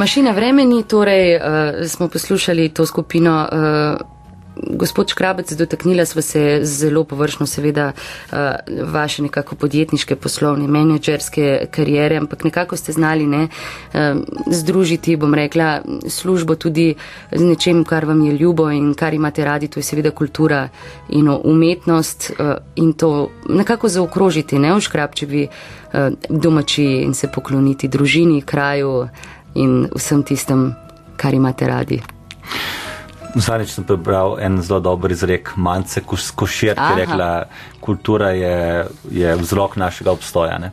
Mašina vremeni, torej uh, smo poslušali to skupino uh, gospod Škrabec, dotaknila sva se zelo površno seveda uh, vaše nekako podjetniške, poslovne, menedžerske karijere, ampak nekako ste znali ne, združiti, bom rekla, službo tudi z nečem, kar vam je ljubo in kar imate radi, to je seveda kultura in umetnost in to nekako zaokrožiti, ne v Škrabčevi domači in se pokloniti družini, kraju in vsem tistem, kar imate radi. Zadnjič sem prebral en zelo dober izrek Mance Košir, ki je rekla, kultura je, je vzrok našega obstoja. Ne?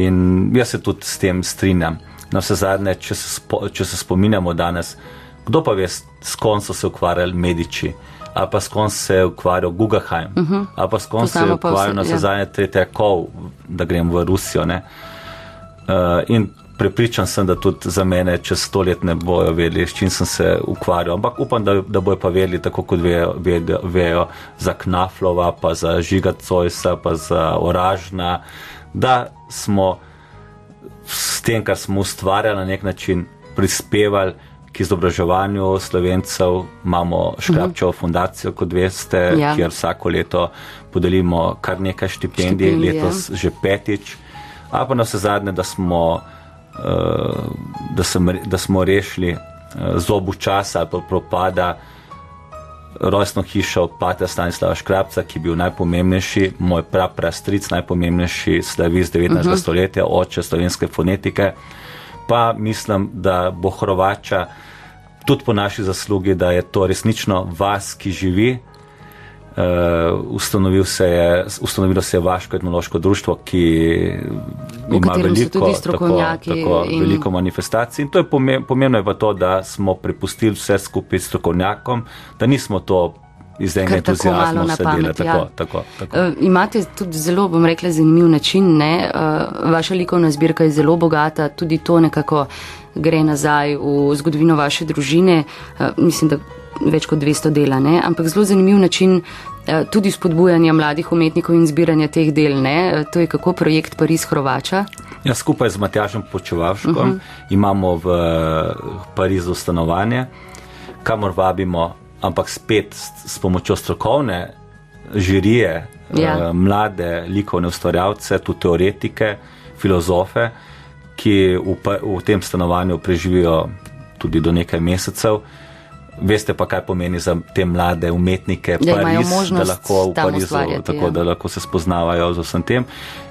In jaz se tudi s tem strinjam. Na vse zadnje, če se, spo, če se spominjamo danes, kdo pa ve, s kom so se ukvarjali mediči, ali pa s kom se je ukvarjal Guggenheim, uh -huh. ali pa s kom se je ukvarjal vse, na ja. vse zadnje Tretjakov, da grem v Rusijo. Ne? Uh, in prepričan sem, da tudi za mene čez sto let ne bojo vedeli, s čim sem se ukvarjal. Ampak upam, da, da bojo pa vedeli, tako kot vejo, vejo, vejo za Knaflova, pa za Žiga Cojsa, pa za Oražna, da smo s tem, kar smo ustvarjali, na nek način prispevali k izobraževanju slovencev. Imamo Škrabčevo fundacijo, kot veste, Ja. kjer vsako leto podelimo kar nekaj štipendij, Štipendij, ja. letos že petič. A pa na vse zadnje, da smo, da sem, da smo rešili eh, zobu časa ali pa propada rojstno hišo Pata Stanislava Škrabca, ki je bil najpomembnejši, moj praprastric, najpomembnejši slavist 19. Uh -huh. stoletja, oče slovenske fonetike. Pa mislim, da bo Hrvača tudi po naši zaslugi, da je to resnično vas, ki živi. Uh, ustanovil se je, ustanovilo se je Vaško etnološko društvo, ki ima veliko, tako, tako, in- veliko manifestacij. In to je pomembno, pomembno je pa to, da smo prepustili vse skupaj strokovnjakom, da nismo to iz enega entuzijazma sedeli. pamet, Tako, ja. tako, tako. Uh, imate tudi zelo, bom rekla, zanimiv način. Ne? Uh, vaša likovna zbirka je zelo bogata, tudi to nekako gre nazaj v zgodovino vaše družine. Uh, mislim, da več kot 200 dela, ne? ampak zelo zanimiv način uh, tudi spodbujanja mladih umetnikov in zbiranja teh del. Ne? Uh, to je kako projekt Pariz Hrvača. Ja, skupaj z Matjažem Počevalškom uh Mhm. -huh. imamo v Parizu stanovanje, kamor vabimo, ampak spet s, s pomočjo strokovne žirije, Ja. eh, mlade likovne ustvarjalce, tudi teoretike, filozofe, ki v, v tem stanovanju preživijo tudi do nekaj mesecev. Veste pa, kaj pomeni za te mlade umetnike Da imajo Pariz, da lahko v Parizu, ustvarjati, tako ja. da lahko se spoznavajo z vsem tem.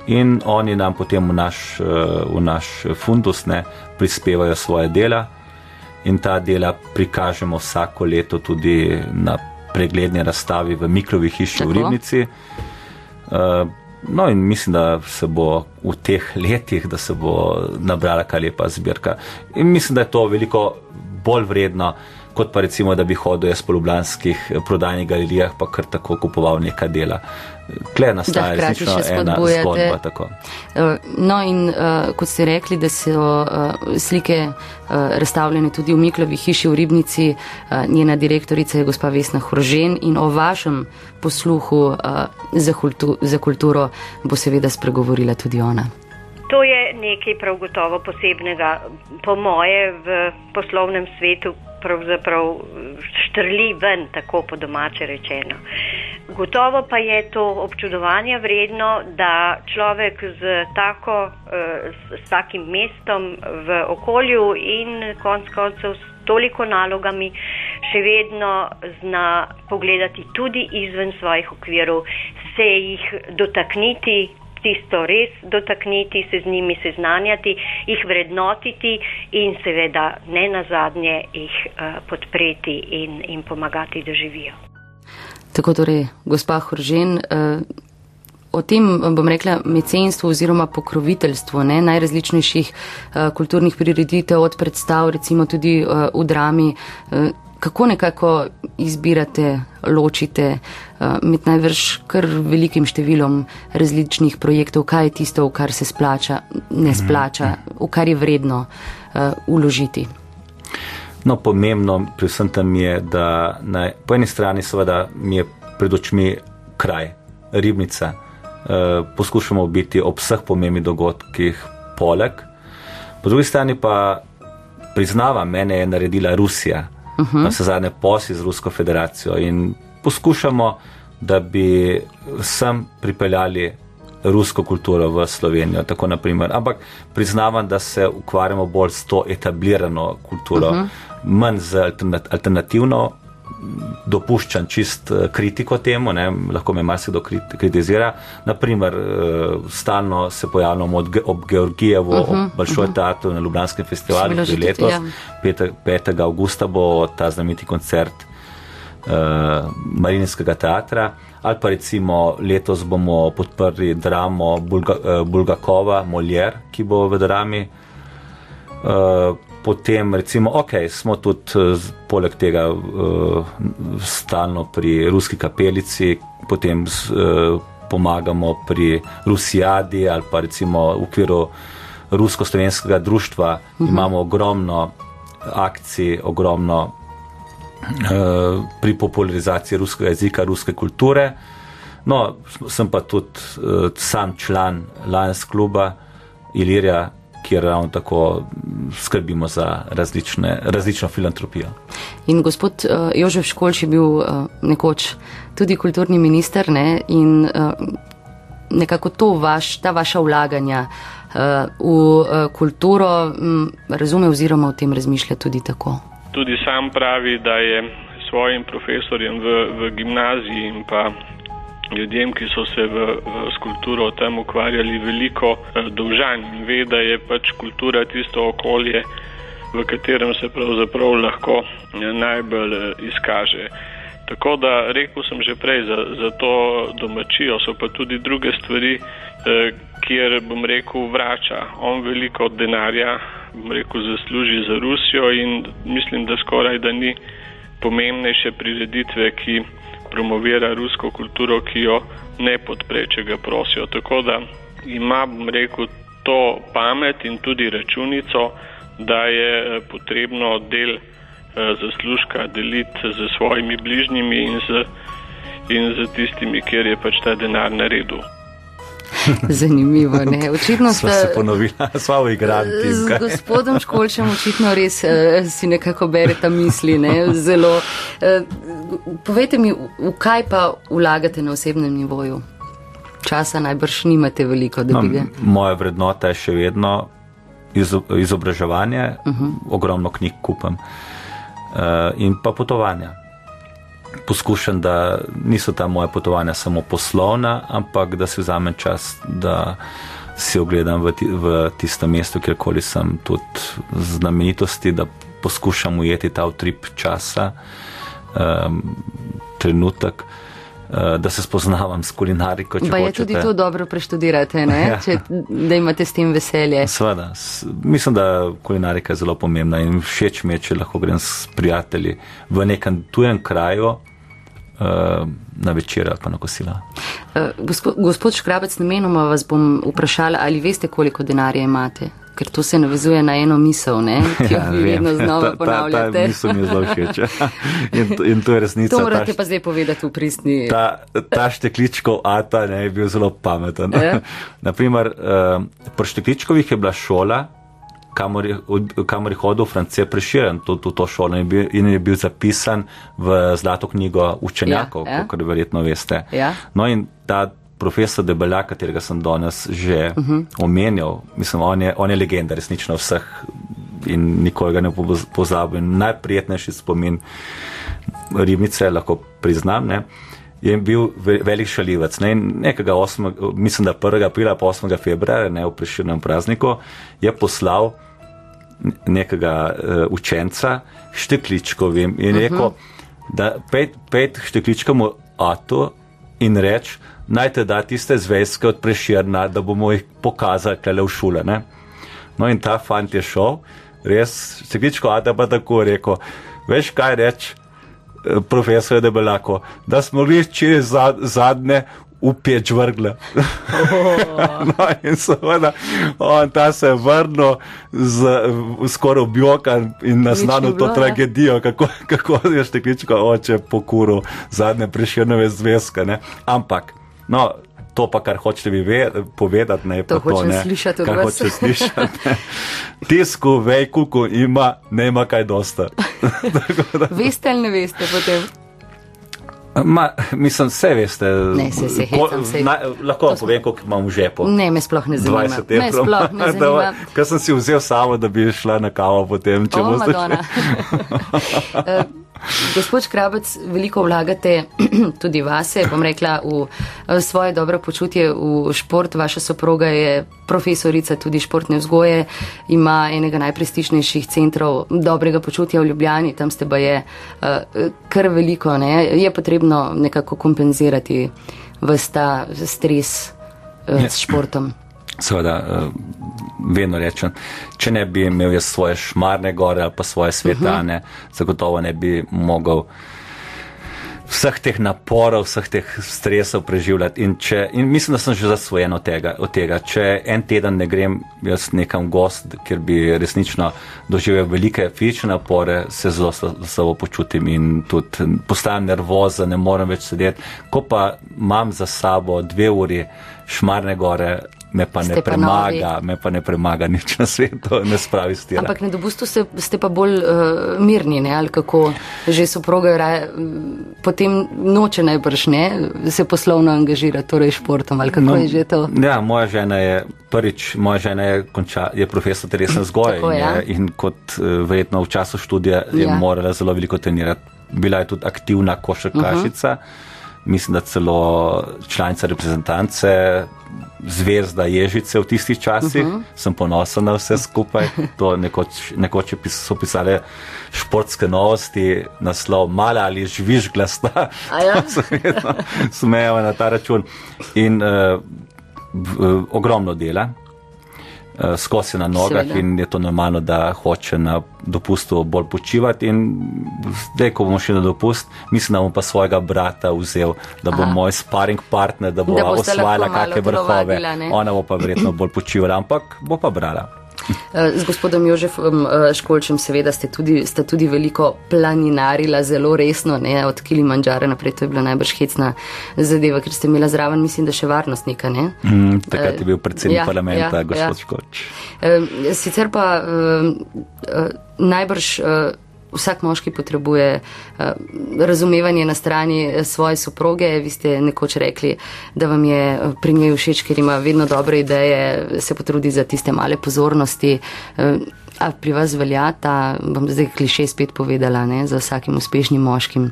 In oni nam potem v naš, eh, v naš fundus ne, prispevajo svoje dela in ta dela prikažemo vsako leto tudi na pregledni razstavi v Mikrovi hiši Tako. v Ribnici. Eh, No, in mislim, da se bo v teh letih, da se bo nabrala kar lepa zbirka. In mislim, da je to veliko bolj vredno, kot pa recimo, da bi hodil jaz po ljubljanskih prodajnih galerijah, pa kar tako kupoval neka dela. Kle nastaja resnično ena zgodba. Tako. Uh, No, in uh, kot ste rekli, da so uh, slike uh, razstavljene tudi v Miklovi hiši v Ribnici, uh, njena direktorica je gospa Vesna Hrožen in o vašem posluhu uh, za, kultu, za kulturo bo seveda spregovorila tudi ona. To je nekaj prav gotovo posebnega, po moje, v poslovnem svetu pravzaprav štrli ven, tako po domače rečeno. Gotovo pa je to občudovanja vredno, da človek z, tako, eh, s, s takim mestom v okolju in konc koncev s toliko nalogami še vedno zna pogledati tudi izven svojih okvirov, se jih dotakniti, tisto res dotakniti, se z njimi seznanjati, jih vrednotiti in seveda ne nazadnje jih uh, podpreti in, in pomagati, da živijo. Tako torej, gospa Hrožen, uh, o tem bom rekla mecenstvu oziroma pokroviteljstvu ne, najrazličnejših uh, kulturnih prireditev od predstav, recimo tudi uh, v drami. Uh, Kako nekako izbirate, ločite uh, med najvrš kar velikim številom različnih projektov, kaj je tisto, v kar se splača, ne splača, v kar je vredno uložiti? No, pomembno pri vsem tem je, da na, po eni strani seveda mi je pred očmi kraj, ribnica. E, poskušamo biti ob vseh pomembnih dogodkih poleg. Po drugi strani pa priznavam, mene je naredila Rusija, uh -huh. na vse zadnje posi z Rusko federacijo in poskušamo, da bi sem pripeljali rusko kulturo v Slovenijo. Tako naprimer. Ampak priznavam, da se ukvarjamo bolj s to etablirano kulturo, uh -huh. manj z alternat alternativno. Dopuščam čist eh, kritiko temu, ne? lahko me marsikdo kritizira. Naprimer, eh, stalno se pojavljamo ob, ob Georgijevu, uh -huh, ob Balšoj uh -huh. teatru na Ljubljanskem festivalu, ki je letos, ja. 5. 5. augusta bo ta znameniti koncert uh, Marinskega teatra ali pa recimo letos bomo podprli dramo Bulga, uh, Bulgakova, Molière, ki bo v drami. Uh, potem recimo, ok, smo tudi uh, poleg tega uh, stalno pri ruski kapelici, potem uh, pomagamo pri Rusijadi ali pa recimo v okviru rusko-slovenskega društva uh -huh. imamo ogromno akcij, ogromno Eh, pri popularizaciji ruskega jezika, ruske kulture. No, sem pa tudi uh, sam član Lions kluba Ilirija, kjer ravno tako skrbimo za različne, različno filantropijo. In gospod uh, Jožef Školč je bil uh, nekoč tudi kulturni minister ne? in uh, nekako to vaš, ta vaša vlaganja uh, v uh, kulturo um, razume oziroma o tem razmišlja tudi tako tudi sam pravi, da je svojim profesorjem v, v gimnaziji in pa ljudem, ki so se v, v skulpturo tam ukvarjali, veliko eh, dolžan in ve, da je pač kultura tisto okolje, v katerem se pravzaprav lahko eh, najbolj eh, izkaže. Tako da rekel sem že prej, za, za to domačijo so pa tudi druge stvari, kjer bom rekel vrača. On veliko denarja bom rekel, zasluži za Rusijo in mislim, da skoraj da ni pomembnejše prireditve, ki promovira rusko kulturo, ki jo ne podpre, če ga prosijo. Tako da ima, bom rekel, to pamet in tudi računico, da je eh, potrebno del eh, zaslužka deliti z svojimi bližnjimi in z, in z tistimi, kjer je pač ta denar na redu. Zanimivo. Ne? Očitno ste se ponovili, smo igrali. Z gospodom Školčem očitno res uh, si nekako berete misli. Ne? Zelo. Uh, povejte mi, v kaj pa vlagate na osebnem nivoju? Časa najbrž nimate veliko, da bi no, ga. Moja vrednota je še vedno izobraževanje, uh -huh. ogromno knjig kupam uh, in pa potovanja poskušam, da niso ta moja potovanja samo poslovna, ampak da si vzamem čas, da si ogledam v, v tisto mesto, kjerkoli sem tudi znamenitosti, da poskušam ujeti ta utrip časa, um, trenutek. Eh, da se spoznavam s kulinariko. Pa je tudi to dobro preštudirate, ja. če, da imate s tem veselje. Sveda, mislim, da kulinarika je zelo pomembna in všeč mi je, če lahko grem s prijatelji v nekem tujem kraju, Eh, na večer ali pa na kosila. Eh, gospod, gospod Škrabec, namenoma vas bom vprašala, ali veste, koliko denarja imate? Ker to se navezuje na eno misel, ne? ki jo ja, vi vedno znova ponavljate. Ta, ta misel mi je zelo všeč. In, in to je resnica. To morate ta, pa zdaj povedati v pristni. Ta, ta štekličkov ata ne, je bil zelo pameten. Ja? Naprimer, uh, pri štekličkovih je bila šola, kamor je, kamor je hodil France Preširen, to, to, to šolo in je, bil, in je bil zapisan v zlato knjigo učenjakov, ja, ja. kot verjetno veste. Ja. No in ta profesor Debelja, katerega sem danes že uh mhm. -huh. omenjal, mislim, on je, on je legenda resnično vseh in nikoli ga ne pozabim. Najprijetnejši spomin ribnice, lahko priznam. Ne, Je bil velik šalivec. Ne, nekega 8, mislim, da 1. aprila, pa 8. februarja, ne v priširnem prazniku, je poslal nekega uh, učenca štekličkovim in rekel, uh -huh. da pet, pet štekličkom ato in reč, naj te da tiste zvezke od preširna, da bomo jih pokazali kle v šule. Ne? No in ta fant je šel, res štekličko ato pa tako rekel, veš kaj reč, eh, profesor je debelako, da smo res čez zadnje v peč vrgle. Oh. no, in seveda, on ta se je vrnil skoraj objokan in naznanil to tragedijo, kako, kako je štekličko oče pokuril zadnje priširnove zvezke. Ne? Ampak, no. To pa, kar hočete vi povedati, ne pa to, ne. Slišati kar hočete slišati. Tisku, vejku, ima, ne ima kaj dosta. veste ali ne veste potem? Ma, mislim, vse veste. Ne, se ko- hecam, saj- na, lahko vam povem, koliko imam v žepu. Ne, me sploh ne zanima. 20 Me evrov. Ker sem si vzel samo, da bi šla na kavo potem, če boste. Gospod Škrabec, veliko vlagate tudi vase, bom rekla, v eh, svoje dobro počutje v šport. Vaša soproga je profesorica tudi športne vzgoje, ima enega najprestižnejših centrov dobrega počutja v Ljubljani, tam ste pa je eh, kar veliko, ne? je potrebno nekako kompenzirati vsta stres eh, s športom. Seveda, uh, vedno rečem, če ne bi imel jaz svoje šmarne gore ali pa svoje svetane, uh -huh. zagotovo ne bi mogel vseh teh naporov, vseh teh stresov preživljati. In, če, in mislim, da sem že zasvojen od tega, od tega. Če en teden ne grem jaz nekam gost, kjer bi resnično doživel velike fizične napore, se zelo sla- slabo počutim in tudi postajam nervozen, ne morem več sedeti. Ko pa imam za sabo dve uri šmarne gore, me pa Ste ne pa premaga, me pa ne premaga nič na svetu, ne spravi stira. Ampak na dopustu ste, ste pa bolj uh, mirni, ne? ali kako že soproga raje, mm, potem noče najbrž ne, se poslovno angažira, torej športom, ali kako no, je že to. Ja, moja žena je prvič, moja žena je, konča, je profesor telesne vzgoje Tako, in, ja. je, in kot eh, verjetno v času študija je Ja. morala zelo veliko trenirati. Bila je tudi aktivna košarkašica, uh -huh. Mislim, da celo članica reprezentance. Zvezda Ježice v tistih časih, uh -huh. sem ponosen na vse skupaj. To nekoč, nekoč pis- so pisale športske novosti, naslov Mala ali žviž glasna. Ja? se vedno smejejo na ta račun. In uh, v, ogromno dela, skozi na nogah Seveda. in je to normalno, da hoče na dopustu bolj počivati. In zdaj, ko bomo šli na dopust, mislim, da bom pa svojega brata vzel, da bo Aha. moj sparing partner, da bo Da osvajala kakšne vrhove. Ona bo pa verjetno bolj počivala, ampak bo pa brala. Eh, Z gospodom Jožefom eh, Školčem seveda ste tudi, ste tudi veliko planinarila, zelo resno, ne, od Kilimanjara naprej, to je bila najbrž hecna zadeva, ker ste imela zraven, mislim, da še varnostnika, ne? Mm, takrat je bil predsednik ja, parlamenta, ja, gospod ja. Škoč. Eh, Sicer pa eh, eh, najbrž eh, vsak moški potrebuje eh, razumevanje na strani eh, svoje soproge. Vi ste nekoč rekli, da vam je eh, pri njej všeč, ker ima vedno dobre ideje, se potrudi za tiste male pozornosti. Eh, A pri vas velja ta, bom zdaj kliše spet povedala, ne, za vsakim uspešnim moškim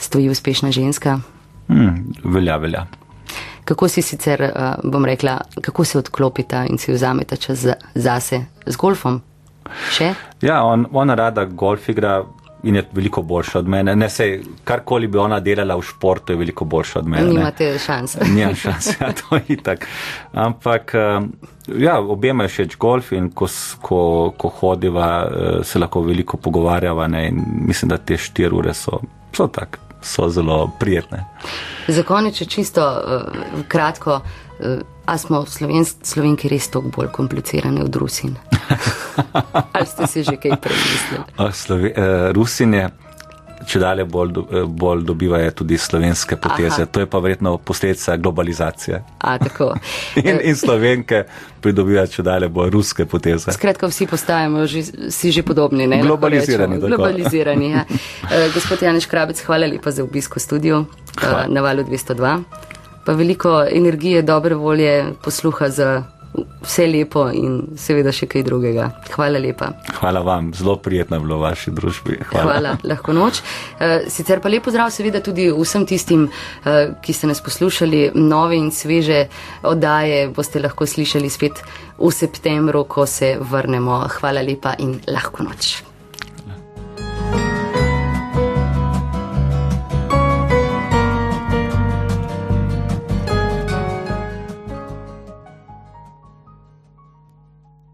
stoji uspešna ženska? Mm, velja, velja. Kako si sicer, bom rekla, kako se odklopita in si vzameta čas za, zase z golfom? Še? Ja, on, ona rada golf igra in je veliko boljša od mene. Ne sej, karkoli bi ona delala v športu, je veliko boljša od mene. ne. Nimate šans. Nimam šans, ja, to je itak. Ampak, ja, obema je všeč golf in ko, ko, ko hodiva, eh, se lahko veliko pogovarjava ne, in mislim, da te štiri ure so, so tak, so zelo prijetne. Za konec, če čisto uh, kratko, uh, a smo slovensk, slovenki res toliko bolj komplicirane od Rusin? Ali ste si že kaj premislili? A Slove, eh, Rusinje, če dalje bolj, do- eh, bolj dobivajo tudi slovenske poteze. Aha. To je pa verjetno posledica globalizacije. A. In, in slovenke pridobivajo če dalje bolj ruske poteze. Skratka, vsi postajamo že, si že podobni. Ne, Globalizirani. Globalizirani ja. Eh, Gospod Janeš Krabec, hvala lepa za obisko studiu Hvala. na valu 202. Pa veliko energije, dobre volje, posluha za vse lepo in seveda še kaj drugega. Hvala lepa. Hvala vam, zelo prijetno je bilo v vaši družbi. Hvala. Hvala, lahko noč. Eh, Sicer pa lepo zdrav seveda tudi vsem tistim, eh, ki ste nas poslušali, nove in sveže oddaje boste lahko slišali spet v septembru, ko se vrnemo. Hvala lepa in lahko noč.